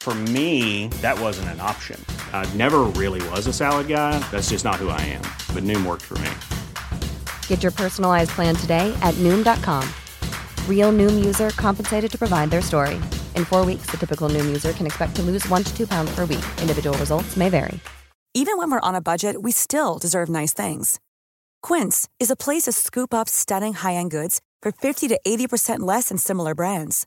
For me, that wasn't an option. I never really was a salad guy. That's just not who I am. But Noom worked for me. Get your personalized plan today at Noom.com. Real Noom user compensated to provide their story. In four weeks, the typical Noom user can expect to lose one to two pounds per week. Individual results may vary. Even when we're on a budget, we still deserve nice things. Quince is a place to scoop up stunning high end goods for 50 to 80% less than similar brands.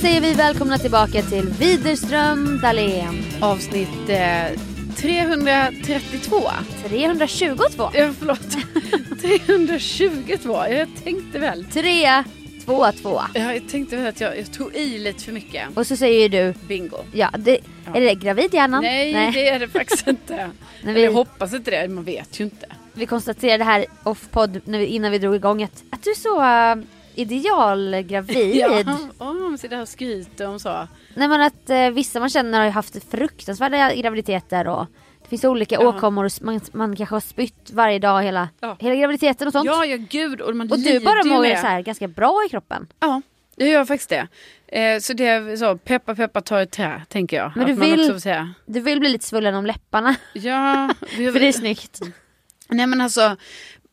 Säger vi välkomna tillbaka till Widerström Dahlén. Avsnitt eh, 332. 322. Ja, förlåt. 322. Jag tänkte väl. 3, 2, 2. Ja, jag tänkte väl att jag, jag tog i lite för mycket. Och så säger du, Bingo. ja, det, är det gravidhjärnan? Nej, det är det faktiskt inte. Nej, Eller vi, jag hoppas inte det, man vet ju inte. vi konstaterade här off-podd vi- innan vi drog igång att, att du är så uh, idealgravid. Ja, man sitter här och skryter om så. Nej men att eh, vissa man känner har ju haft fruktansvärda graviditeter och det finns olika Ja. åkommor man, man kanske har spytt varje dag hela, Ja. hela graviditeten och sånt. Ja, ja gud. Och, man och du bara mår med. så här ganska bra i kroppen. Ja, jag gör faktiskt det. Eh, så det är så, peppa peppa ta ett trä, tänker jag. Men du vill-. Du vill bli lite svullen om läpparna, Ja, för det är snyggt. Nej men alltså,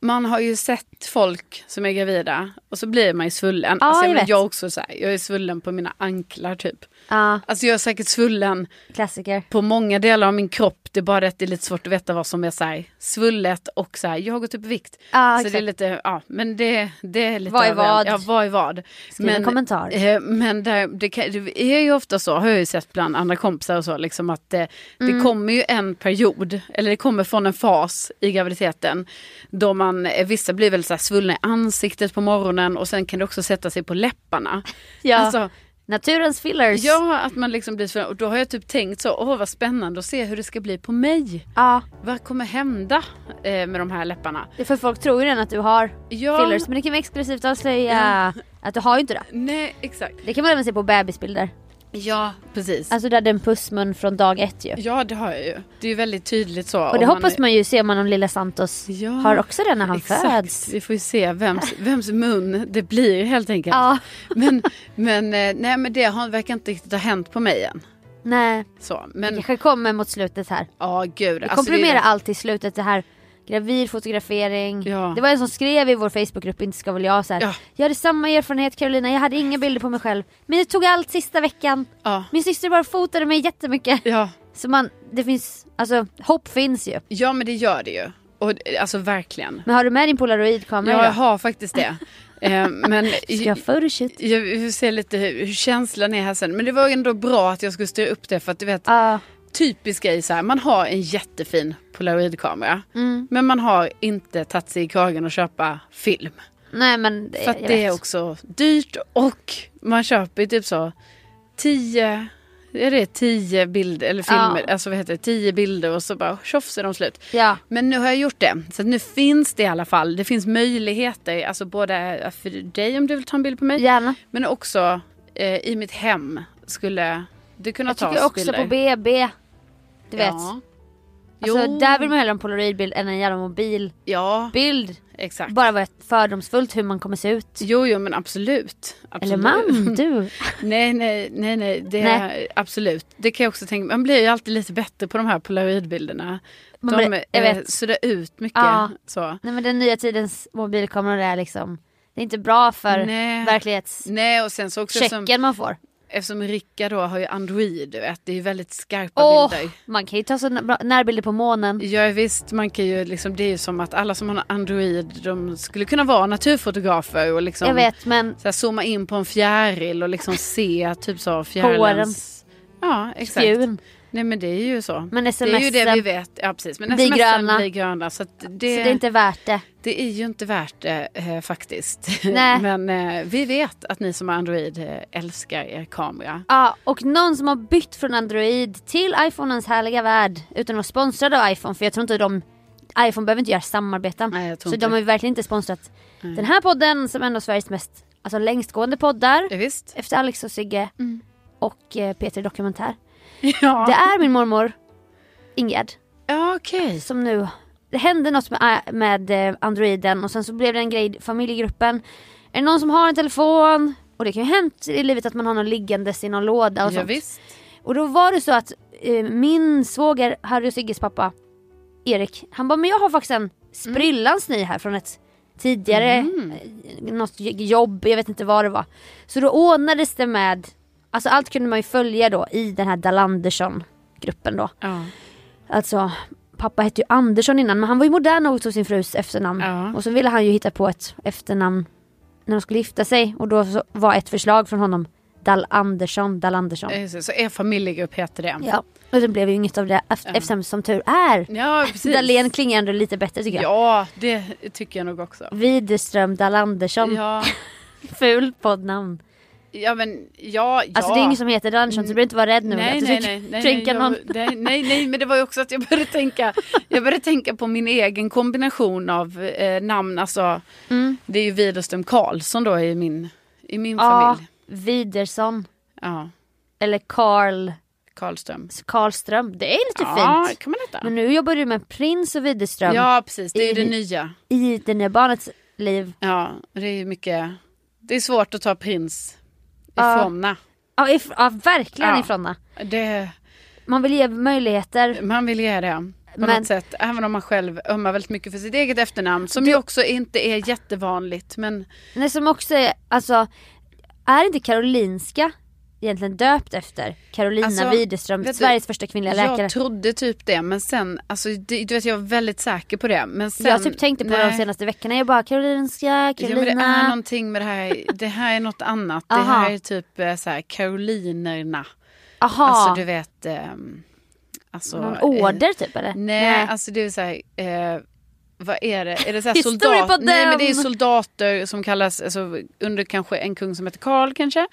man har ju sett folk som är gravida och så blir man ju svullen. Ja, alltså, jag jag också så här, jag är svullen på mina anklar typ. Ja, Alltså jag är säkert svullen klassiker. på många delar av min kropp. Det är bara det att det är lite svårt att veta vad som är så här, svullet och så här, jag har gått upp i vikt. Ja, så det är exakt. lite, ja men det, det är lite Vad är vad? Ja, vad är vad? Skriv en kommentar. Eh, men det, det, kan, det är ju ofta så, har jag ju sett bland andra kompisar och så, liksom att eh, det Mm. kommer ju en period, eller det kommer från en fas i graviditeten, då man, eh, vissa blir väl så här svullna i ansiktet på morgonen och sen kan det också sätta sig på läpparna. Ja, Alltså, naturens fillers. ja, att man liksom blir svullen. Och då har jag typ tänkt så, åh vad spännande att se hur det ska bli på mig. ja, Vad kommer hända eh, med de här läpparna? det är för folk tror ju redan att du har Ja, fillers men det kan vi exklusivt avslöja att du har ju inte det. nej exakt. Det kan man även se på bebisbilder. Ja, precis. Alltså där det är en pussmun från dag ett ju. Ja det har jag ju. Det är ju väldigt tydligt så. Och det hoppas man ju se om man om lilla Santos Ja, har också det när han Exakt. föds. Vi får ju se vems, vems mun det blir helt enkelt. Ja, Men, men, eh, nej, men det har, verkar inte riktigt ha hänt på mig än. nej. Så, Det men kanske kommer mot slutet här. ja gud. Vi alltså, komprimerar det, allt i slutet. Det här gravid fotografering. Ja. Det var en som skrev i vår Facebookgrupp, inte ska väl jag så här. Ja. Jag hade samma erfarenhet Carolina, jag hade inga bilder på mig själv. Men jag tog allt sista veckan. Ja, Min syster bara fotade mig jättemycket. ja, Så man, det finns, alltså hopp finns ju. ja men det gör det ju. Och, alltså verkligen. Men har du med din polaroidkamera Ja, jag har faktiskt det. Eh, men Ska jag photoshoot? jag vill se lite hur, hur känslan är här sen. Men det var ändå bra att jag skulle styra upp det för att du vet Ja, typisk grej så här, man har en jättefin polaroidkamera. mm. Men man har inte tagit sig i kragen och köpa film. nej men För att jag det är också dyrt och man köper typ så tio, är det tio bilder eller Ja. filmer, alltså vad heter det, tio bilder och så bara tjoff så är de slut. Ja. Men nu har jag gjort det. Så nu finns det i alla fall. Det finns möjligheter. Alltså både för dig om du vill ta en bild på mig. Gärna. Men också eh, i mitt hem skulle det kunna Jag tas tycker också bilder. på BB. Du vet. Ja. Alltså, Jo. där vill man hellre ha en polaroidbild än en jävla mobilbild. Ja, exakt. Bara vara fördomsfullt hur man kommer se ut. Jo, jo, men absolut. absolut. Eller man, du. Nej, nej, nej, nej, det Nej. absolut. Det kan jag också tänka Man blir ju alltid lite bättre på de här polaroidbilderna. Man De blir- jag eh, vet. suddar ut mycket. Ja. Så. Nej men den nya tidens mobilkameror är liksom Det är inte bra för Nej. verklighetschecken Nej, och sen så också eftersom, man får. Eftersom Ricka då har ju Android, du vet, det är ju väldigt skarpa Åh, bilder. man kan ju ta så närbilder på månen. Ja visst, man kan ju liksom, det är ju som att alla som har Android, de skulle kunna vara naturfotografer och liksom Jag vet men Så här, zooma in på en fjäril och liksom se typ så fjärilens... Ja, exakt. spjun. Nej men det är ju så. Men det är ju det vi vet. Ja precis. Men blir gröna. blir gröna. Så, det, så det är inte värt det. det är ju inte värt det eh, faktiskt. Nej. men eh, vi vet att ni som har Android eh, älskar er kamera. Ja, och någon som har bytt från Android till iPhonens härliga värld utan att vara sponsrad av iPhone för jag tror inte de iPhone behöver inte göra samarbeten. Nej, så de har ju verkligen inte sponsrat den här podden som är en av Sveriges mest alltså, längstgående poddar. Efter Alex och Sigge och eh, Peter Dokumentär. Ja, Det är min mormor Ingegerd ja okej. som nu det hände något med, med eh, Androiden och sen så blev det en grej i familjegruppen. Är det någon som har en telefon? Och det kan ju hänt i livet att man har någon liggandes i någon låda och Ja, sånt. visst. Och då var det så att eh, min svåger, Harry och Sigges pappa, Erik, han bara men jag har faktiskt en sprillans ny här från ett tidigare eh, något jobb, jag vet inte vad det var. Så då ordnades det med, alltså allt kunde man ju följa då i den här Dalandersson gruppen då. Ja. Alltså pappa hette ju Andersson innan men han var ju modern och tog sin frus efternamn. Ja. Och så ville han ju hitta på ett efternamn när de skulle gifta sig och då var ett förslag från honom Dall Andersson, Dall Andersson. Så, er familjegrupp heter det. Ja, och det blev ju inget av det eft- eftersom som tur är. Ja, precis. Dahlén klingar ändå lite bättre tycker jag. Ja, det tycker jag nog också. Widerström Dall Andersson, Ja, ful poddnamn. Ja men ja, ja. Alltså det är ingen som heter Andersson så du behöver inte vara rädd nu. Nej, att du nej, nej, nej, kränka någon. nej, nej, nej, men det var ju också att jag började tänka, jag började tänka på min egen kombination av eh, namn. Alltså, Mm. det är ju Widerström Karlsson då i min, i min Ja, familj. Widersson. Ja, Eller Karl Karlström. Karlström. Det är lite Ja, fint. kan man heta. Men nu jobbar du med Prins och Widerström Ja, precis. Det är I- det nya. i det nya barnets liv. Ja, det är ju mycket, det är svårt att ta prins Ja. ifrån ja. If- ja verkligen Ja. ifrån det. Man vill ge möjligheter. Man vill ge det. På Men- något sätt. Även om man själv ömmar väldigt mycket för sitt eget efternamn. Som ju också inte är jättevanligt. Men Det som också är, alltså, är inte Karolinska egentligen döpt efter Carolina Alltså, Widerström, du, Sveriges första kvinnliga läkare? jag trodde typ det. Men sen, alltså det, du vet jag var väldigt säker på det. Men sen, jag typ tänkte på det nej. de senaste veckorna, jag bara Karolinska, Ja, men det är någonting med det här. Det här är något annat. Det här är typ eh, så här Karolinerna. Aha, Alltså du vet. ehm, alltså, någon eh, order typ eller? Nej, alltså det är så här, eh, vad är det? Är det så soldat? på Nej men det är soldater som kallas, alltså, under kanske en kung som heter Karl kanske.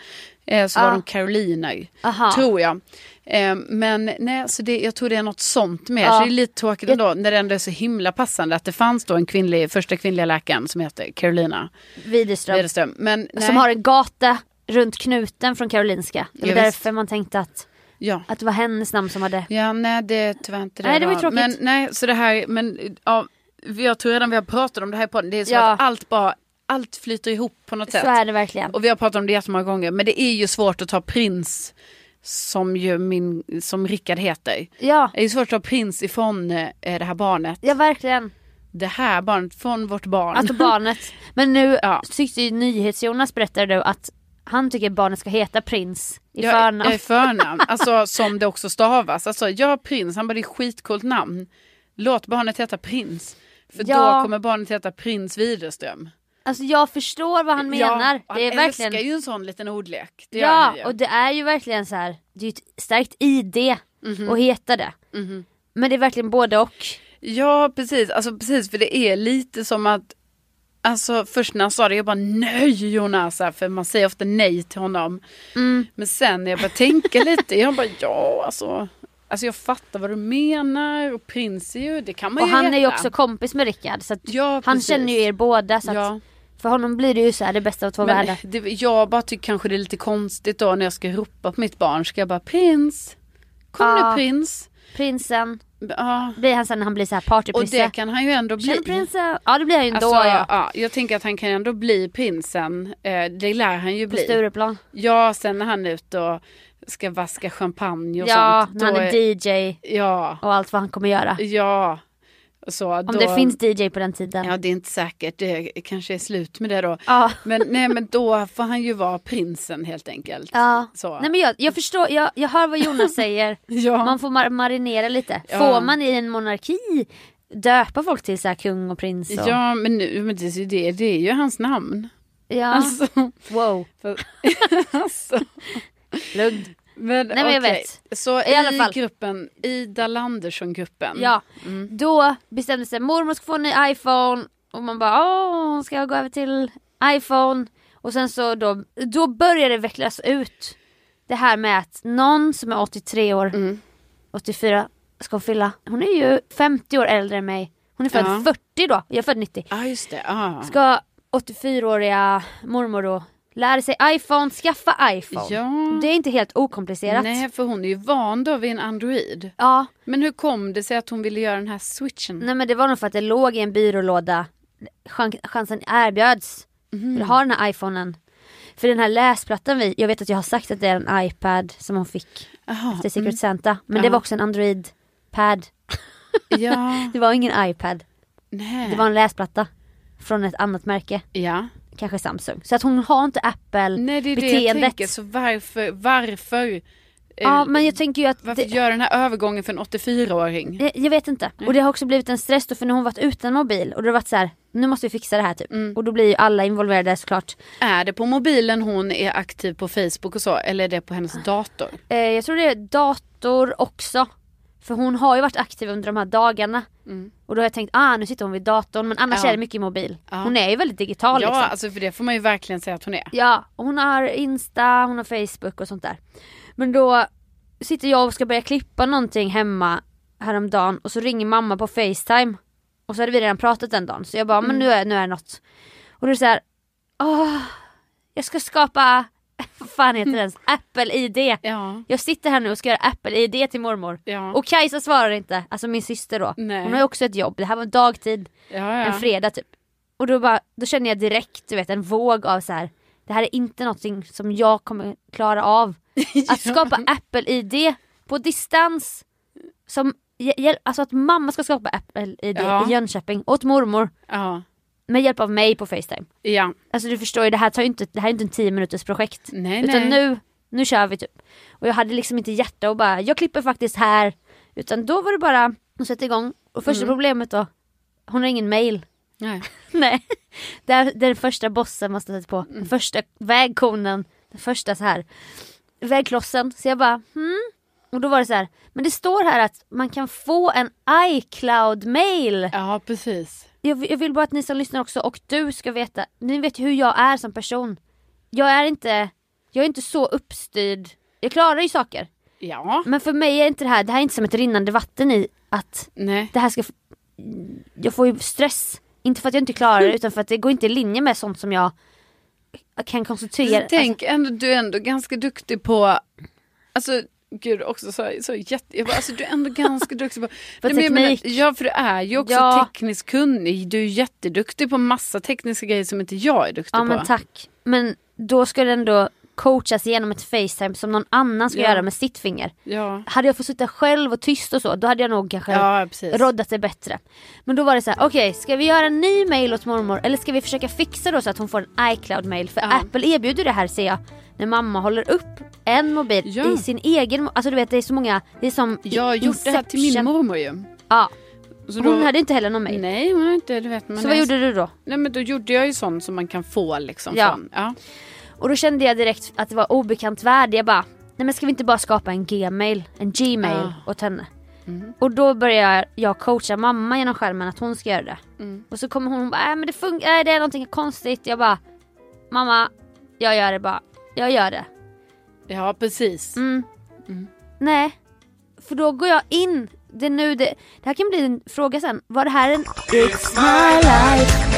Eh, så Ja. var de karoliner, Aha. tror jag. Eh, men nej, så det, jag tror det är något sånt mer. Ja. Så det är lite tråkigt ändå, när det ändå är så himla passande att det fanns då en kvinnlig, första kvinnliga läkaren som heter Carolina Widerström. Widerström. Men nej, Som har en gata runt knuten från Karolinska. Det var Ja, visst. därför man tänkte att, ja. att det var hennes namn som hade... Ja, nej det är tyvärr inte det. Nej, det var ju tråkigt. Men nej, så det här, men ja, jag tror redan vi har pratat om det här på Det är så Ja. att allt bara, allt flyter ihop på något sätt. Så är det verkligen. Och vi har pratat om det jättemånga gånger, men det är ju svårt att ta prins som ju min, som Rickard heter. Ja, Det är ju svårt att ta prins ifrån eh, det här barnet. ja verkligen. Det här barnet, från vårt barn. Alltså barnet. Men nu Ja. tyckte ju NyhetsJonas berättade du att han tycker barnet ska heta prins i Ja, förnamn. ja, i förnamn. Alltså som det också stavas. Alltså ja, prins, han bara det är skitcoolt namn. Låt barnet heta prins. För Ja. då kommer barnet heta prins Widerström. Alltså jag förstår vad han menar. Han det är verkligen... älskar ju en sån liten ordlek. Det Ja, och det är ju verkligen så här. det är ju ett starkt ID Mhm. att heta det. Men det är verkligen både och. Ja precis, alltså precis för det är lite som att Alltså först när han sa det, jag bara nej Jonas, för man säger ofta nej till honom. Mm. Men sen när jag började tänka lite, jag bara ja alltså. Alltså jag fattar vad du menar och prins är ju, det kan man Och ju han är ju heta. också kompis med Rickard så att Ja, han känner ju er båda så att Ja. för honom blir det ju så här det bästa av två världar. jag bara tycker kanske det är lite konstigt då när jag ska ropa på mitt barn. Ska jag bara prins? Kom Ja. nu prins. Prinsen, Ja. blir han sen när han blir så här Och partyprisse. det kan han ju ändå bli. Prinsen! Ja det blir han ju ändå Alltså, ja. ja. Jag tänker att han kan ändå bli prinsen. Eh, det lär han ju På bli. Stureplan. Ja, sen när han är ute och ska vaska champagne och Ja, sånt. när han är DJ Ja, och allt vad han kommer göra. ja. Så, Om då, det finns DJ på den tiden. Ja, det är inte säkert. Det kanske är slut med det då. Ja. Men, nej, men då får han ju vara prinsen helt enkelt. Ja. Så. Nej men jag, jag förstår, jag, jag hör vad Jonas säger. Ja. Man får mar- marinera lite. Ja. Får man i en monarki döpa folk till så här kung och prins? Och... Ja, men, nu, men det, det, det är ju hans namn. ja. Alltså, Wow, för, alltså. lugn. Men, Nej, men jag okej. vet. Så I i, alla fall. gruppen, Ida Landersson-gruppen. Ja, Mm. då bestämde sig mormor ska få en ny iPhone och man bara åh hon ska gå över till iPhone och sen så då, då började det vecklas ut det här med att någon som är 83 år, Mm. 84 ska hon fylla, hon är ju 50 år äldre än mig, hon är född Ja. 40 då, jag är född 90. Ja, just det. Ah. Ska 84-åriga mormor då lära sig iPhone, skaffa iPhone. Ja. Det är inte helt okomplicerat. Nej, för hon är ju van då vid en Android. Ja, Men hur kom det sig att hon ville göra den här switchen? Nej men det var nog för att det låg i en byrålåda. Chan- chansen erbjöds. Mhm. Vill ha den här iPhonen. För den här läsplattan vi, jag vet att jag har sagt att det är en iPad som hon fick Jaha, efter Secret Santa. Men Ja. det var också en Android-pad. Ja, Det var ingen iPad. nej. Det var en läsplatta. Från ett annat märke. Ja. Kanske Samsung. Så att hon har inte Apple Nej, det är det jag tänker. Så varför, varför? eh, Ja men jag tänker ju att Varför det, göra den här övergången för en 84-åring? jag, jag vet inte. Och det har också blivit en stress då för när hon varit utan mobil och det har varit så här, nu måste vi fixa det här typ. Mm. Och då blir ju alla involverade såklart. Är det på mobilen hon är aktiv på Facebook och så? Eller är det på hennes dator? Eh, jag tror det är dator också. För hon har ju varit aktiv under de här dagarna. Mm. Och då har jag tänkt, ah nu sitter hon vid datorn men annars Ja. är det mycket mobil. Ja. Hon är ju väldigt digital Ja, liksom. alltså för det får man ju verkligen säga att hon är. Ja, och hon har Insta, hon har Facebook och sånt där. Men då sitter jag och ska börja klippa någonting hemma häromdagen och så ringer mamma på Facetime. Och så hade vi redan pratat den dagen så jag bara, Mm. men nu är, nu är det något. Och då är det så här, åh, jag ska skapa, vad fan heter det ens, Apple-ID. Ja. Jag sitter här nu och ska göra Apple-ID till mormor. Ja. Och Kajsa svarar inte, alltså min syster då. Nej. Hon har ju också ett jobb, det här var dagtid, ja, en fredag typ. Och då, bara, då känner jag direkt du vet, en våg av så här. det här är inte någonting som jag kommer klara av. Att skapa Apple-ID på distans. Som, alltså att mamma ska skapa Apple-ID Ja. i Jönköping åt mormor. Med hjälp av mig på Facetime. ja. Alltså du förstår ju, det här, tar ju inte, det här är inte en 10 minuters projekt. Nej, Utan nej. nu, nu kör vi typ. Och jag hade liksom inte hjärta och bara, jag klipper faktiskt här. Utan då var det bara att sätta igång. Och första Mm. problemet då, hon har ingen mail. nej. Nej. Det är det är den första bossen man stöter på. Mm. Den första vägkonen. Den första så här vägklossen. Så jag bara, hmm. Och då var det så här, men det står här att man kan få en iCloud-mail. Ja, precis. Jag, vill- jag vill bara att ni som lyssnar också och du ska veta, ni vet ju hur jag är som person. Jag är inte, jag är inte så uppstyrd. Jag klarar ju saker. Ja. Men för mig är inte det här, det här är inte som ett rinnande vatten i att Nej. det här ska, jag får ju stress. Inte för att jag inte klarar det utan för att det går inte i linje med sånt som jag kan koncentrera. Tänk ändå, du är ändå ganska duktig på, alltså gud också så, så jätte, jag bara, alltså du är ändå ganska duktig på, Nej, men menar, ja för du är ju också Ja. tekniskt kunnig, du är jätteduktig på massa tekniska grejer som inte jag är duktig ja på. men tack. Men då ska det ändå coachas genom ett facetime som någon annan ska Ja. göra med sitt finger. Ja, Hade jag fått sitta själv och tyst och så, då hade jag nog kanske ja precis. roddat det bättre. Men då var det så här: okej ska vi göra en ny mail åt mormor eller ska vi försöka fixa då så att hon får en iCloud-mail? För Ja. Apple erbjuder det här ser jag. När mamma håller upp en mobil Ja. i sin egen, alltså du vet det är så många, det är som jag har gjort det här till min mormor ju. Ja, Så hon då- hade inte heller någon mail. Nej hon har inte, du vet. Men Så vad gjorde du då? Nej men då gjorde jag ju sånt som man kan få liksom. Ja. Från, ja. Och då kände jag direkt att det var obekant värde. Jag bara, nej men ska vi inte bara skapa en gmail, en gmail Ja. åt henne? Och då börjar jag coacha mamma genom skärmen att hon ska göra det. Mm. Och så kommer hon och bara, äh, men det funkar, äh, det är någonting konstigt. Jag bara, mamma, jag gör det bara. Jag gör det. Ja precis. Mm. Nej, för då går jag in. Det är nu det, det här kan bli en fråga sen. Var det här en It's my life?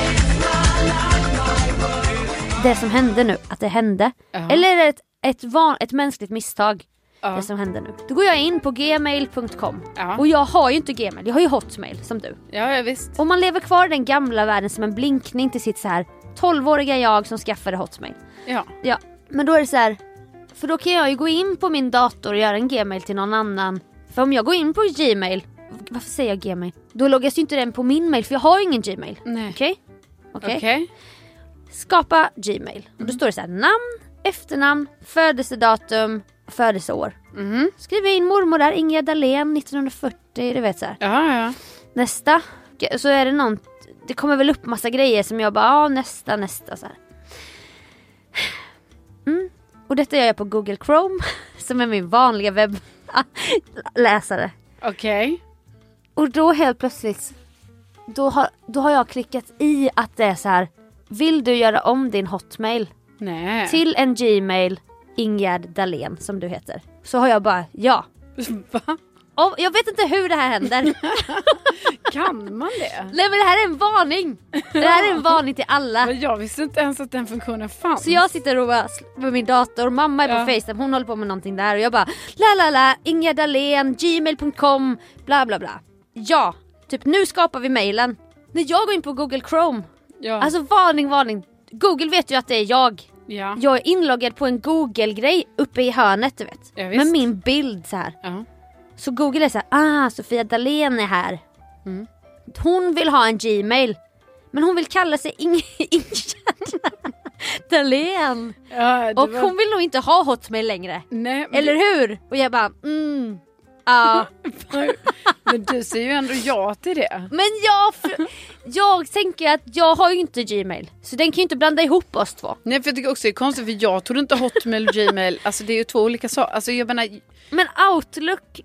Det som hände nu, att det hände. Ja. Eller är det ett, ett, van, ett mänskligt misstag? Ja. Det som hände nu. Då går jag in på gmail.com. Ja. Och jag har ju inte gmail, jag har ju hotmail som du. Ja, ja visst. Och man lever kvar i den gamla världen som en blinkning till sitt så här 12-åriga jag som skaffade hotmail. Ja. Ja, men då är det så här. För då kan jag ju gå in på min dator och göra en gmail till någon annan. För om jag går in på gmail, varför säger jag gmail? Då loggas ju inte den på min mail för jag har ju ingen gmail. Okej? Okej? Okej. Skapa gmail. Och då står det så här namn, efternamn, födelsedatum, födelseår. Mhm. Skriver jag in mormor där, Ingrid Dahlén 1940, du vet så här. Ja, ja. Nästa. Så är det någon, det kommer väl upp massa grejer som jag bara, ja nästa, nästa så här. Mm. Och detta gör jag på Google Chrome, som är min vanliga webbläsare. Okej. Och då helt plötsligt, då har, då har jag klickat i att det är så här. Vill du göra om din hotmail Nej. till en gmail Ingegerd Dahlén som du heter? Så har jag bara ja. Va? Och jag vet inte hur det här händer. Kan man det? Nej men det här är en varning. Det här är en varning till alla. Men Jag visste inte ens att den funktionen fanns. Så jag sitter och bara med min dator, mamma är på Ja. Facetime, hon håller på med någonting där och jag bara la la la, Ingegerd Dahlén, gmail.com, bla bla bla. Ja, typ nu skapar vi mailen. När jag går in på Google Chrome, Ja. alltså varning varning. Google vet ju att det är jag. ja. Jag är inloggad på en Google-grej uppe i hörnet du vet. Ja, visst. med min bild så här. ja. Så Google är så här, ah Sofia Dalén är här. Mm. Hon vill ha en Gmail. Men hon vill kalla sig Ing- Ingegerd Dahlén. ja Och var- hon vill nog inte ha Hotmail längre. Nej, men, Eller hur? Och jag bara, mm. Ja. men du säger ju ändå ja till det. Men jag, jag tänker att jag har ju inte Gmail. Så den kan ju inte blanda ihop oss två. Nej för jag tycker också det är konstigt för jag trodde inte Hotmail och Gmail, alltså det är ju två olika saker. Alltså jag menar, Men Outlook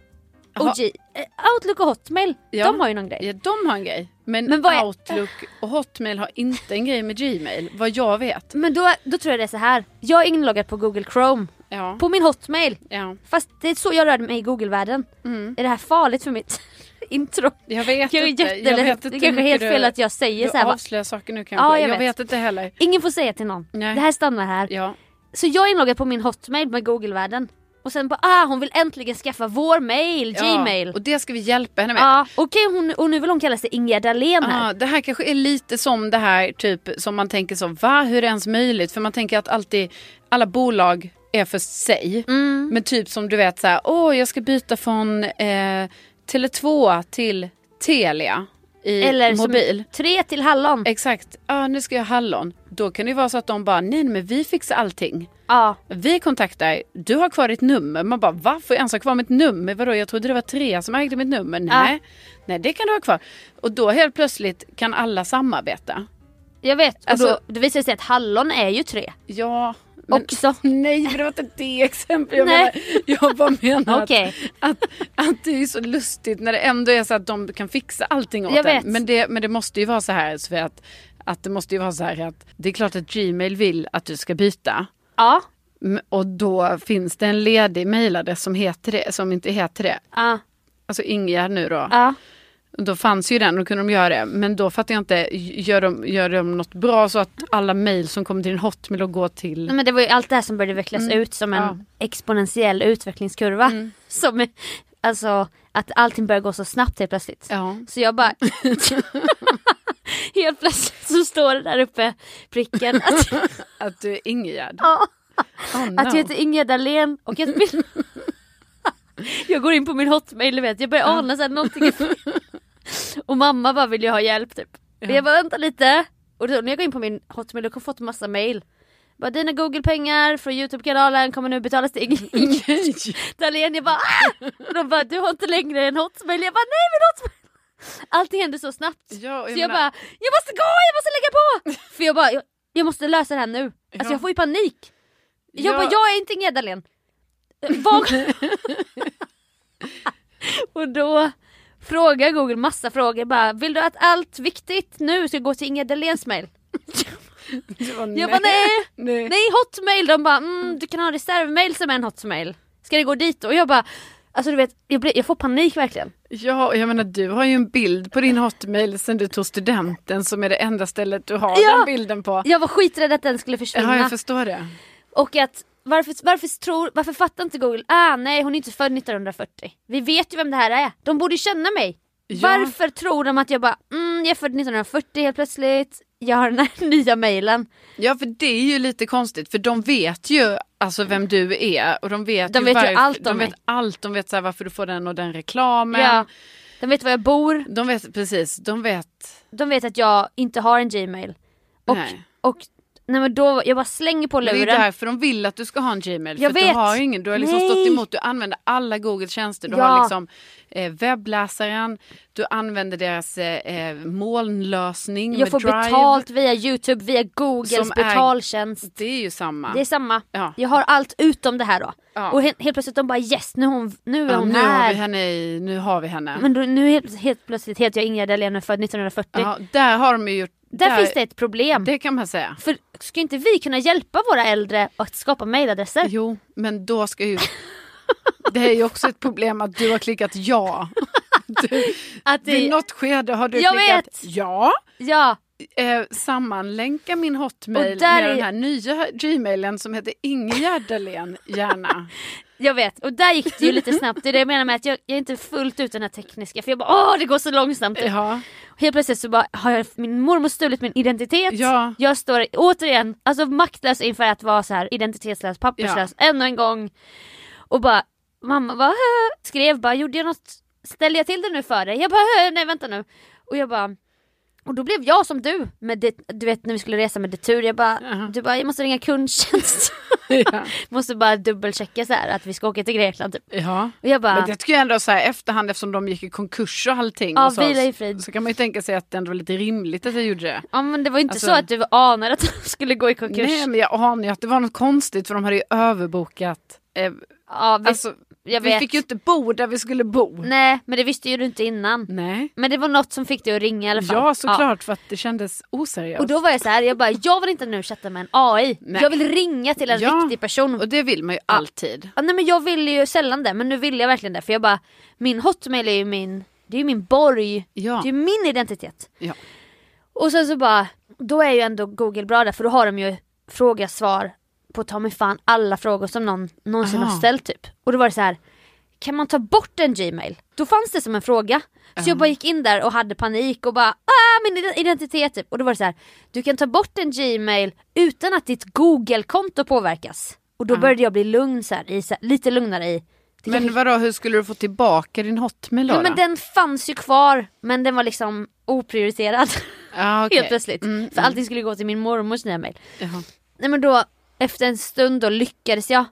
och. G- eh, Outlook och Hotmail, Ja. de har ju någon grej. ja de har en grej. Men, Men är- Outlook och Hotmail har inte en grej med Gmail, vad jag vet. Men då, då tror jag det är så här. Jag är inloggad på Google Chrome. Ja. På min Hotmail. ja. Fast det är så jag rör mig i Google-världen. Mm. Är det här farligt för mitt intro? Jag vet Jag inte. jag vet inte det kanske är helt fel du- att jag säger Du så här. va? avslöjar saker nu kanske. Ja, jag jag vet. vet inte heller. Ingen får säga till någon. Nej. Det här stannar här. Ja. Så jag är inloggad på min Hotmail med Google-världen. Och sen bara, ah hon vill äntligen skaffa vår mail, Gmail. Ja, och det ska vi hjälpa henne med. Ja, okej hon, och nu vill hon kalla sig Ingegerd Dahlén här. Ja, det här kanske är lite som det här typ som man tänker så, va hur är det ens möjligt? För man tänker att alltid alla bolag är för sig. Mm. Men typ som du vet så här, åh jag ska byta från eh, Tele2 till Telia i Eller mobil. tre till hallon. Exakt, ah, nu ska jag ha hallon. Då kan det vara så att de bara, nej men vi fixar allting. Ja, Vi kontaktar, du har kvar ditt nummer. Man bara, va? Får jag ens ha kvar mitt nummer? Vadå, jag trodde det var tre som ägde mitt nummer. Nej, nej det kan du ha kvar. Och då helt plötsligt kan alla samarbeta. jag vet. Och Alltså- då, det visar sig att hallon är ju tre. Ja, men, Också. nej men det var inte det exempel. Jag, menar, jag bara menar Okej. att, att, att det är så lustigt när det ändå är så att de kan fixa allting åt Jag en. Men det, men det måste ju vara så här Sofia, att, att det måste ju vara så här att det är klart att Gmail vill att du ska byta. Ja. Och då finns det en ledig mejladress som heter det, som inte heter det. Ja. Alltså Ingegerd nu då. Ja. Då fanns ju den och då kunde de göra det. Men då fattar jag inte, gör de, gör de något bra så att alla mejl som kommer till din hotmail och går till... Nej, Men det var ju allt det här som började vecklas ut som en Mm. Ja. exponentiell utvecklingskurva. Mm. Som, alltså att allting börjar gå så snabbt helt plötsligt. Ja. Så jag bara... helt plötsligt så står det där uppe, pricken, att, Att du är Ingegerd. ja, Oh, no. att jag heter Ingegerd Dahlén och att min... jag går in på min hotmail, du vet, jag börjar ana såhär någonting är fel. Och mamma bara vill ju ha hjälp typ. Ja. Jag bara vänta lite. Och då, när jag går in på min hotmail då har jag fått massa mail. Bara dina google-pengar från youtube-kanalen kommer nu betalas till Ingegerd Nej. Dahlén. Jag bara ah! Och de bara du har inte längre en hotmail. Jag bara nej min hotmail. Allting händer så snabbt. Ja, och så jag menar- bara jag måste gå, jag måste lägga på. För jag bara jag, jag måste lösa det här nu. Alltså Ja. jag får ju panik. Jag Ja. bara jag är inte Ingegerd Dahlén. Var... Och då frågar Google massa frågor bara, vill du att allt viktigt nu ska gå till Inga Dahléns mail? Bara, Jag bara nej, nej. nej hotmail, de bara mm, du kan ha reservmail som är en hotmail. Ska det gå dit? Och jag bara, alltså du vet, jag, blir, jag får panik verkligen. Ja, och jag menar du har ju en bild på din hotmail sen du tog studenten som är det enda stället du har Ja. den bilden på. Jag var skiträdd att den skulle försvinna. Ja, jag förstår det. Och att varför, varför, tror, varför fattar inte Google, ah nej hon är inte född 1940. Vi vet ju vem det här är, de borde känna mig. Ja. Varför tror de att jag bara, mm jag är född 1940 helt plötsligt, jag har den här nya mailen. Ja, för det är ju lite konstigt för de vet ju alltså vem du är och de vet De ju, vet ju varf- allt om de mig. vet allt. De vet så här, varför du får den och den reklamen. Ja. De vet var jag bor, De vet precis, de vet. de vet att jag inte har en gmail. Och, Nej. och nej men då, jag bara slänger på Men Det är luren. därför de vill att du ska ha en Gmail. Jag för vet. du har ingen, du har liksom Nej. stått emot, du använder alla Googles tjänster. Du Ja. har liksom eh, webbläsaren, du använder deras eh, eh, molnlösning jag får Drive. betalt via youtube, via googles Som är- betaltjänst. Det är ju samma. Det är samma. Ja. Jag har allt utom det här då. Ja. Och helt, helt plötsligt de bara yes nu hon, nu är hon nu, här. har vi henne i, nu har vi henne. Men då, nu helt, helt plötsligt heter jag Ingrid Dahlén född 1940. ja, där har de ju gjort... Där, finns det ett problem. Det kan man säga. För ska inte vi kunna hjälpa våra äldre att skapa mailadresser? Jo, men då ska ju... Det är ju också ett problem att du har klickat ja. Du, Att det, vid något skede har du Jag klickat vet. ja. Ja, Eh, sammanlänka min hotmail där med är- den här nya gmailen som heter Ingegärd Dahlén, gärna. jag vet. Och där gick det ju lite snabbt. Det är det jag menar med att jag, jag är inte fullt ut den här tekniska. För jag bara åh det går så långsamt. Ja, Helt plötsligt så bara har jag, min mormor stulit min identitet. Ja. Jag står återigen alltså maktlös inför att vara så här identitetslös, papperslös ännu en gång. Och bara mamma bara, "Hö?" skrev bara gjorde jag något, ställde jag till det nu för dig? Jag bara "Hö, nej vänta nu. Och jag bara och då blev jag som du, med det, du vet när vi skulle resa med Detur, jag bara, Jaha. du bara jag måste ringa kundtjänst. ja. måste bara dubbelchecka så här att vi ska åka till Grekland typ. ja. Och jag bara, Men det tycker jag ändå så här efterhand eftersom de gick i konkurs och allting. Ja, och så, vila i frid. Så kan man ju tänka sig att det ändå var lite rimligt att jag gjorde det. ja men det var inte Alltså- så att du anade att de skulle gå i konkurs. Nej men jag anar ju att det var något konstigt för de hade ju överbokat. Eh, ja, vi, alltså, jag vi vet. fick ju inte bo där vi skulle bo. Nej men det visste ju du inte innan. Nej. Men det var något som fick dig att ringa i alla fall. Ja såklart för att det kändes oseriöst. Och då var jag så här, jag bara, jag vill inte nu chatta med en AI. Nej. Jag vill ringa till en Ja. riktig person. Och det vill man ju alltid. Ja, nej men jag vill ju sällan det, men nu vill jag verkligen det. För jag bara, min hotmail är ju min, det är ju min borg. Ja. Det är ju min identitet. Ja. Och sen så bara, då är ju ändå Google bra där för då har de ju fråga svar på ta mig fan alla frågor som någon någonsin Aha. har ställt typ. Och då var det så här. kan man ta bort en Gmail? Då fanns det som en fråga. Så jag bara gick in där och hade panik och bara ah min ide- identitet typ. Och då var det så här. du kan ta bort en Gmail utan att ditt Google-konto påverkas. Och då började jag bli lugn så här, i, så här, lite lugnare i. Men vadå, hur skulle du få tillbaka din hotmail då? Ja, men den fanns ju kvar men den var liksom oprioriterad. Ja, okej. Helt plötsligt. Mm, För allting skulle gå till min mormors nya mail. Jaha. Nej men då, efter en stund då lyckades jag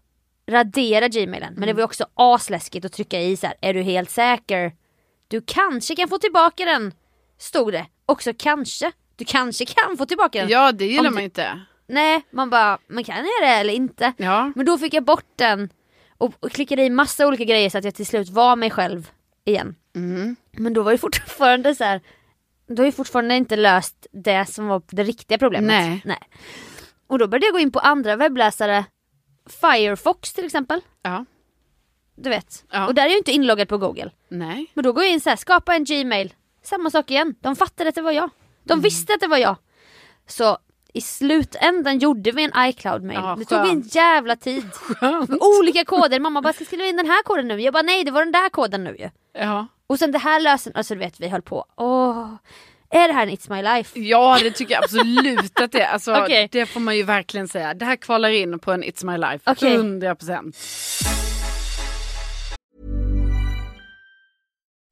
radera gmailen. Men det var ju också asläskigt att trycka i så här. är du helt säker? Du kanske kan få tillbaka den. Stod det. Också kanske. Du kanske kan få tillbaka den. Ja det gillar Om man du- inte. Nej, man bara, men kan jag det eller inte? Ja. Men då fick jag bort den och, klickade i massa olika grejer så att jag till slut var mig själv igen. Mm. Men då var det fortfarande så här. Då har ju fortfarande inte löst det som var det riktiga problemet. Nej. Och då började jag gå in på andra webbläsare. Firefox till exempel. Ja. Du vet. Ja. Och där är jag inte inloggad på google. Nej. Men då går jag in så här, skapa en gmail. Samma sak igen. De fattade att det var jag. De Mm. visste att det var jag. Så i slutändan gjorde vi en iCloud-mail. Ja, det tog en jävla tid. Med olika koder. Mamma bara, ska skriva in den här koden nu? Jag bara, nej det var den där koden nu ju. Ja. Och sen det här lösen, alltså du vet vi höll på. Åh, är det här en It's My Life? ja det tycker jag absolut att det är. Alltså, Okej. Det får man ju verkligen säga. Det här kvalar in på en It's My Life. Okej. 100%.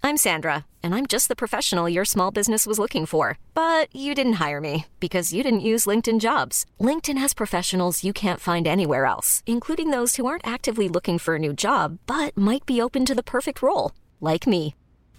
I'm Sandra, and I'm just the professional your small business was looking for. But you didn't hire me because you didn't use LinkedIn jobs. LinkedIn has professionals you can't find anywhere else, including those who aren't actively looking for a new job but might be open to the perfect role, like me.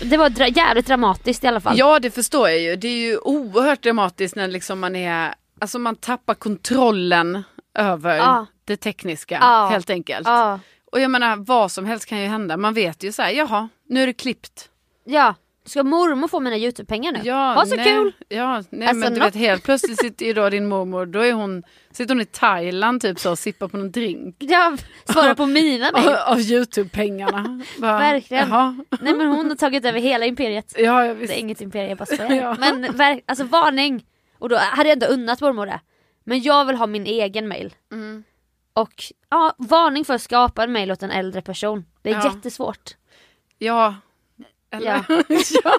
Det var dra- jävligt dramatiskt i alla fall. Ja det förstår jag ju. Det är ju oerhört dramatiskt när liksom man är, alltså man tappar kontrollen över Ja. det tekniska Ja. helt enkelt. Ja. Och jag menar vad som helst kan ju hända. Man vet ju så här, jaha nu är det klippt. ja. Ska mormor få mina YouTube-pengar nu? Ja, ha så nej, kul! Ja, nej Alltså, men du vet helt plötsligt sitter ju då din mormor, då är hon, sitter hon i Thailand typ så och sippar på någon drink. Ja, svara på mina mejl. Av, av Youtube-pengarna. Verkligen. Jaha. Nej men hon har tagit över hela imperiet. Ja, jag visst. Det är inget imperium, jag bara skojar. Ja. Men ver- alltså varning! Och då hade jag ändå unnat mormor det. Men jag vill ha min egen mail. Mm. Och ja, varning för att skapa en mail åt en äldre person. Det är Ja. jättesvårt. Ja. Eller? Ja. ja.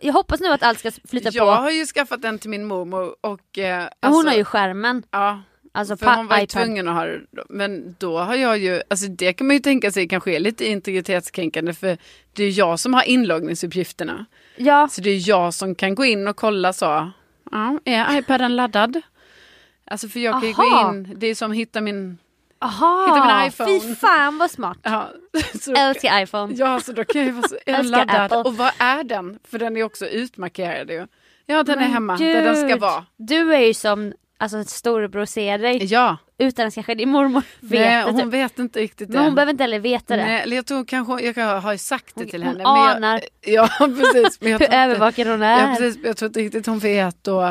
Jag hoppas nu att allt ska flytta Jag på. har ju skaffat den till min mormor och... Eh, Hon alltså- har ju skärmen. Ja, Alltså för hon var ju tvungen att ha det. Men då har jag ju, alltså det kan man ju tänka sig kanske är lite integritetskränkande för det är jag som har inloggningsuppgifterna. Ja, Så det är jag som kan gå in och kolla så, ja, är iPaden laddad? Alltså för jag kan ju gå in, det är som hitta min, aha! Hitta min iPhone. Fy fan vad smart. ja, så, Älskar iPhone. ja så då kan jag vara så, är laddad? Och vad är den? För den är också utmarkerad ju. Ja den är Men hemma där den ska gud. vara. Du är ju som alltså, storebror ser dig. Ja, Utan att kanske din mormor vet nej, det. hon typ. vet inte riktigt Men hon det. behöver inte heller veta det. Nej, jag tror kanske, jag har ju sagt det Hon- till hon henne. men anar. Jag, ja precis. Men jag Hur övervakad hon är. Ja precis, jag tror inte riktigt hon vet och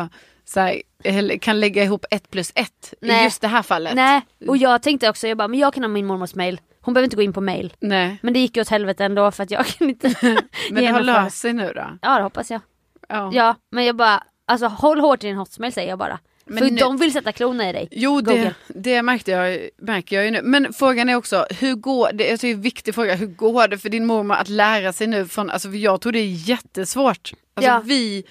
så här, kan lägga ihop ett plus ett i Nej. just det här fallet. Nej, och jag tänkte också, jag bara, men jag kan ha min mormors mail. Hon behöver inte gå in på mail. Nej. Men det gick ju åt helvete ändå för att jag kan inte Men det har löst sig nu då? Ja det hoppas jag. Ja. Ja, men jag bara, alltså håll hårt i din hotmail säger jag bara. Men för nu- de vill sätta klorna i dig. Jo det, det märkte jag, märker jag ju nu. Men frågan är också, hur går det, jag tycker det är en viktig fråga, hur går det för din mormor att lära sig nu från, alltså jag tror det är jättesvårt. Alltså Ja. vi,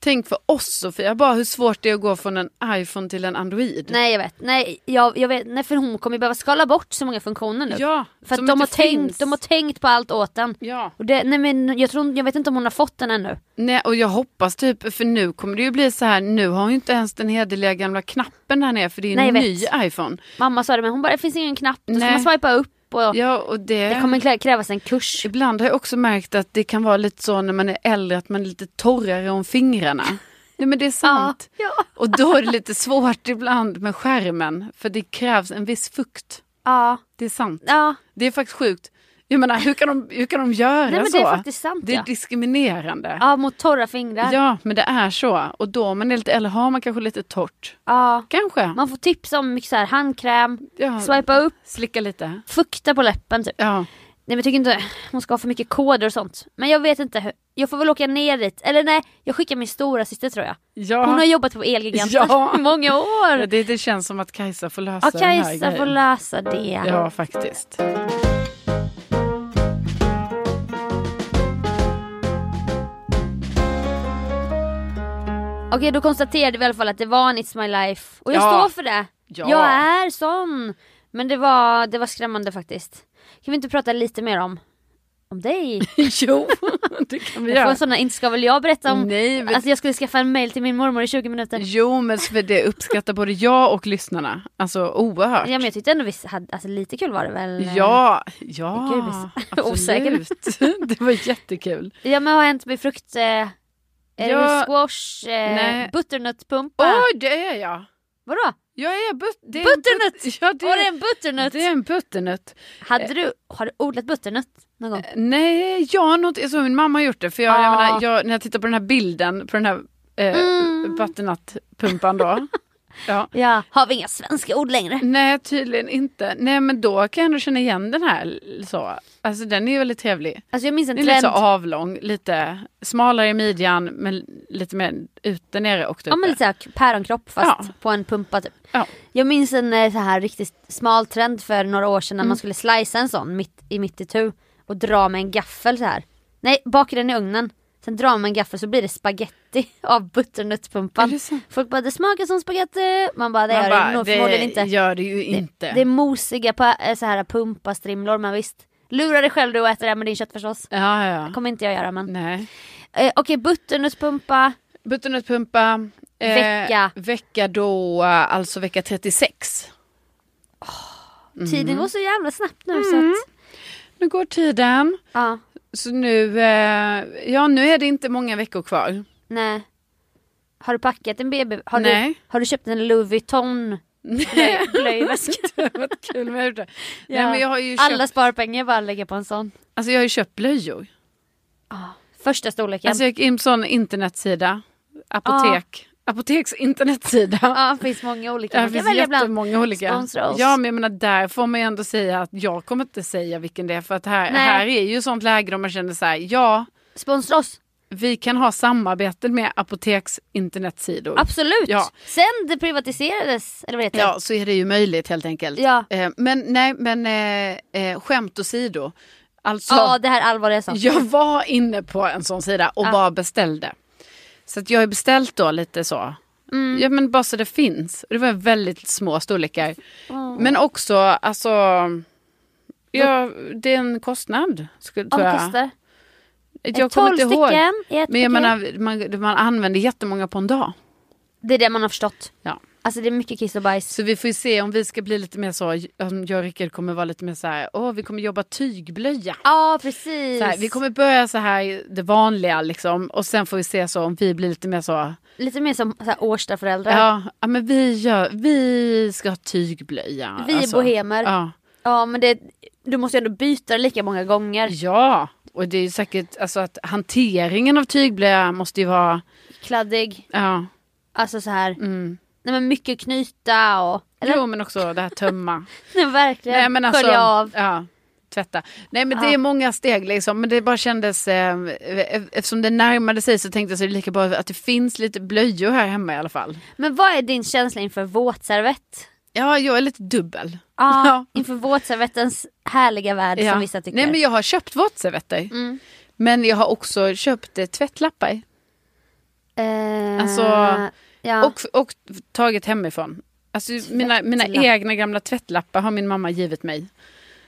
tänk för oss Sofia, bara hur svårt det är att gå från en iPhone till en Android. Nej jag vet, nej, jag, jag vet, nej för hon kommer ju behöva skala bort så många funktioner nu. Ja, för att de har, inte tänkt, finns. de har tänkt på allt åt den. Ja. Och det, nej men jag, tror, jag vet inte om hon har fått den ännu. Nej och jag hoppas typ, för nu kommer det ju bli så här, nu har hon ju inte ens den hederliga gamla knappen där nere för det är Nej, en jag ny iPhone. Mamma sa det men hon bara, det finns ingen knapp, då ska Nej. man swipa upp och Ja och det, det kommer krävas en kurs. ibland har jag också märkt att det kan vara lite så när man är äldre att man är lite torrare om fingrarna. Nej men det är sant. Ja. Och då är det lite svårt ibland med skärmen för det krävs en viss fukt. Ja, Det är sant. ja. Det är faktiskt sjukt. Jag menar hur kan de, hur kan de göra Nej så? det är faktiskt sant Det är ja. diskriminerande. Ja mot torra fingrar. Ja men det är så. Och då man är lite äldre har man kanske lite torrt. Ja. Kanske. Man får tips om mycket så här, handkräm, Ja. swipa upp, Slicka lite. fukta på läppen typ. Ja. Nej men jag tycker inte hon ska ha för mycket koder och sånt. Men jag vet inte hur. Jag får väl åka ner dit. Eller nej, jag skickar min stora syster tror jag. ja. Hon har jobbat på Elgiganten Ja. i många år. det, det känns som att Kajsa får lösa Ja den här Kajsa får grejen. lösa det. Ja, faktiskt. Okej då konstaterade vi i alla fall att det var en It's My Life och jag Ja. står för det. Ja. Jag är sån. Men det var, det var skrämmande faktiskt. Kan vi inte prata lite mer om, om dig? jo, det kan vi Jag får göra. inte ska väl jag berätta om Nej, men- att jag skulle skaffa en mail till min mormor i 20 minuter. Jo men för det uppskattar både jag och lyssnarna. Alltså oerhört. Ja men jag tyckte ändå vi hade, alltså lite kul var det väl? Ja, ja, Gud, visst. Osäker. absolut. det var jättekul. Ja men vad har hänt med frukt? Eh, är Ja, det squash, eh, butternutpumpa? Oj, det är jag. Vadå? Jag är but det är en Butternut! But ja, det, Var det en butternut? det är en butternut. Hade du, har du odlat butternut någon gång? Nej, jag har nog inte, jag min mamma har gjort det. För jag, jag Ah. menar, jag, när jag tittar på den här bilden på den här eh, Mm. butternut-pumpan då. Ja. Ja. Har vi inga svenska ord längre? Nej, tydligen inte. Nej, men då kan jag ändå känna igen den här. Så. Alltså den är ju väldigt trevlig. Alltså jag minns en Den är lite trend. så avlång, lite smalare i midjan men lite mer ute nere och Ja men lite såhär päronkropp fast Ja. på en pumpa typ. Ja. Jag minns en eh, så här riktigt smal trend för några år sedan när Mm. man skulle slicea en sån mitt i mitt i tu och dra med en gaffel så här. Nej, baka den i ugnen. Sen drar man gaffel så blir det spaghetti av butternutpumpan. det? Folk bara det smakar som spaghetti. Man bara det Man gör bara, det nog förmodligen inte. gör det ju inte. Det är mosiga eh, så här pumpastrimlor men visst. Lura dig själv du och äta det här med din köttfärssås. Ja, ja, Det kommer inte jag göra men. Nej. Eh, Okej butternutpumpa. Butternutpumpa. eh, Vecka. Vecka då, alltså vecka 36. Tiden går så jävla snabbt nu så Mm. att. Nu går tiden. Ja, Så nu, eh, ja nu är det inte många veckor kvar. nej. Har du packat en BB? Har, du, Nej. har du köpt en Louis Vuitton blöj- blöjväska? det varit kul med det. Nej, Ja. men jag har ju Alla köpt, sparpengar bara lägger på en sån. alltså jag har ju köpt blöjor. Första storleken. Alltså jag gick in på en internetsida. Apotek. Apoteks internetsida. ja, det finns många olika. Man kan finns välja olika. Sponsra oss. Ja men jag menar där får man ju ändå säga att jag kommer inte säga vilken det är för att här, Nej. här är ju sånt läge där man känner så här, ja Sponsra oss. vi kan ha samarbete med apoteks internetsidor. Absolut. Ja. Sen det privatiserades, eller vad heter Ja så är det ju möjligt helt enkelt. Ja. Eh, men nej men eh, eh, skämt åsido. Alltså Ja, det här allvarliga saker. jag var inne på en sån sida och Ja. bara beställde. Så att jag har beställt då lite så. Mm. Ja men bara så det finns. Det var väldigt små storlekar. Men också alltså. Ja, det är en kostnad. Skulle, tror jag. kostar? Jag 12 kommer inte ihåg. stycken Men jag menar, man, man använder jättemånga på en dag. Det är det man har förstått. Ja. Alltså det är mycket kiss och bajs. Så vi får ju se om vi ska bli lite mer så, om jag och Rickard kommer vara lite mer så här, åh vi kommer jobba tygblöja. Ja precis. Så här, vi kommer börja så här det vanliga liksom och sen får vi se så om vi blir lite mer så, Lite mer som så Årstaföräldrar. ja, men vi gör, vi ska ha tygblöja. Vi är bohemer. Ja. Ja men det, du måste ju ändå byta det lika många gånger. ja, och det är ju säkert, alltså att hanteringen av tygblöja måste ju vara, Kladdig. ja, Alltså så här. mm. Nej men mycket knyta och... Eller? Jo men också det här tömma. Nej, verkligen. Nej men alltså, Skölja av. ja, tvätta. Nej men det Ja. är många steg liksom, men det bara kändes, eh, eftersom det närmade sig så tänkte jag så är det lika bra att det finns lite blöjor här hemma i alla fall. Men vad är din känsla inför våtservett? Ja, jag är lite dubbel. Ja, inför våtservettens härliga värld Ja. som vissa tycker. Nej men jag har köpt våtservetter. Mm. Men jag har också köpt eh, tvättlappar. Eh, Alltså, ja. Och, och tagit hemifrån. Alltså mina, mina egna gamla tvättlappar har min mamma givit mig.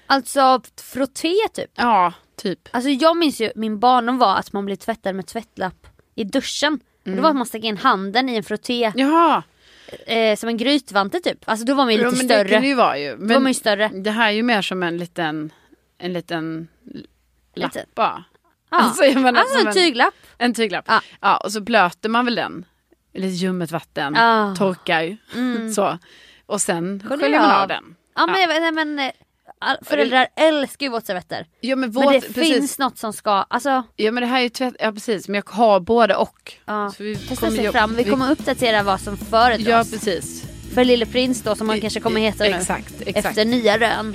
Alltså frotté typ. Ja, typ. Alltså jag minns ju, min barndom var att man blev tvättad med tvättlapp i duschen. Och det var att man stack in handen i en frotté, Mm. Jaha, eh, som en grytvante typ. Alltså då var man ju ja, lite men det större. det ju vara ju. Då var man ju Men större. det här är ju mer som en liten, en liten lapp Lite. Ja. Alltså, jag menar, Alltså en tyglapp. En tyglapp. Ja. Ja. och så blöter man väl den. Lite ljummet vatten, Ja. torkar. Mm. Så. Och sen Sköljer man av. den. Ja men, nej, men eh, föräldrar älskar ju våtservetter. Ja men, våt, Men det precis. finns något som ska, alltså Ja men det här är ju tvätt, ja precis men jag har både och. ja, Så vi testa kommer sig fram. Vi kommer uppdatera vad som föredras. Ja precis. För Lille Prins då som han kanske kommer heta nu. Exakt, exakt. Efter nya rön.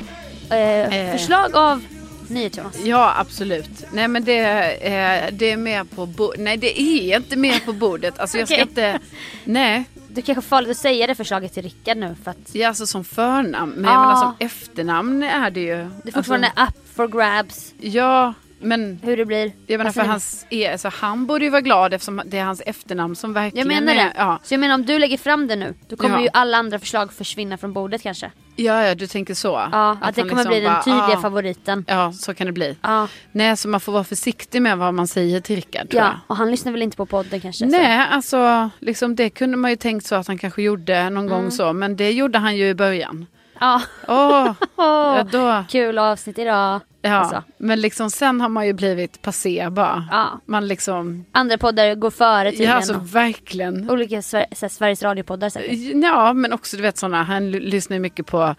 Eh, Eh. Förslag av NyhetsJonas. Ja absolut. Nej men det, eh, det är mer på bordet. Nej det är inte mer på bordet. Alltså jag ska Okej. inte. Nej. Det kanske är farligt att säga det förslaget till Rickard nu för att Ja alltså som förnamn. Men Ah. jag menar som efternamn är det ju. det är fortfarande up for grabs. Alltså, ja. Men hur det blir. jag menar Alltså, för det- hans, är, alltså, han borde ju vara glad eftersom det är hans efternamn som Jag verkligen menar är. det. Ja. Så jag menar om du lägger fram det nu, då kommer Ja. ju alla andra förslag försvinna från bordet kanske. Ja, ja, du tänker så. Ja, att, det han kommer liksom bli den bara, tydliga ah, favoriten. Ja, så kan det bli. Ja. Nej, så man får vara försiktig med vad man säger till Rickard ja, jag. och han lyssnar väl inte på podden kanske? Nej, alltså liksom det kunde man ju tänkt så att han kanske gjorde någon Mm. gång så. Men det gjorde han ju i början. Ja. Åh, ja, då, Kul avsnitt idag. ja. Alltså. Men liksom sen har man ju blivit passé bara. Ja. Man liksom, Andra poddar går före ja tydligen. alltså verkligen. Olika Sver- så här Sveriges Radio-poddar säkert. Ja, men också du vet sådana, han lyssnar ju mycket på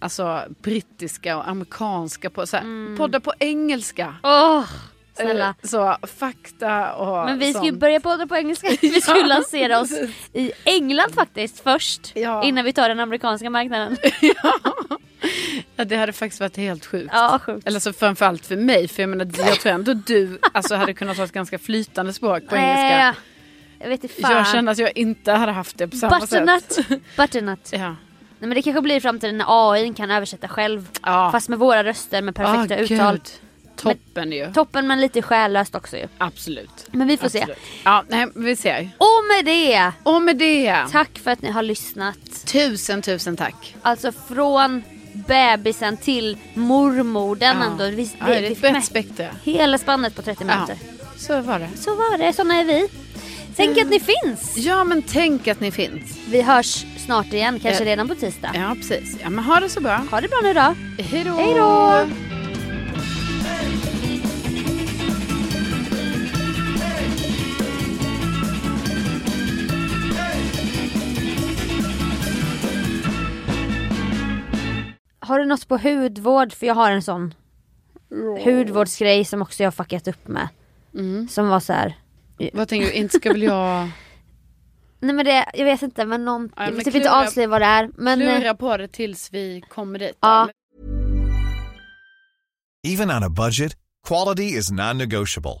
alltså, brittiska och amerikanska på, så här, poddar på engelska. Åh, snälla. Eh, Så fakta och Men vi ska ju börja podda på engelska. Vi ska ju lansera oss i England faktiskt först. Ja. Innan vi tar den amerikanska marknaden. Ja, det hade faktiskt varit helt sjukt. Ja, sjukt. Eller så framförallt för mig, för jag menar jag tror ändå du alltså, hade kunnat ha ett ganska flytande språk på engelska. Jag vet inte fan. Jag känner att jag inte hade haft det på samma Butternut. sätt. Butternut. Ja. Nej, men det kanske blir i framtiden när AI kan översätta själv. Ja. Fast med våra röster med perfekta Ah, uttal. gud. Toppen ju. Toppen men lite själlöst också ju. Absolut. Men vi får se. Absolut. Ja, nej, vi ser. Och med det, Och med det. tack för att ni har lyssnat. Tusen, tusen tack. Alltså från bebisen till mormodern Ja. ändå. Vi, Ja, det är vi ett fick med spektra. hela spannet på 30 Ja, minuter. så var det. Så var det, såna är vi. Tänk att ni finns. Ja, men tänk att ni finns. Vi hörs snart igen, kanske Ja. redan på tisdag. Ja, precis. Ja, men ha det så bra. Ha det bra nu då. Hej då. Hej då. Har du något på hudvård? För jag har en sån hudvårdsgrej som också jag har fuckat upp med. Mm. Som var så här. Vad tänker du? Inte ska väl jag Nej men det, jag vet inte men någon, Ja, jag men vill typ inte klura- avslöja vad det är. Men eh, klura på det tills vi kommer dit? Ja. Even on a budget, quality is non-negotiable.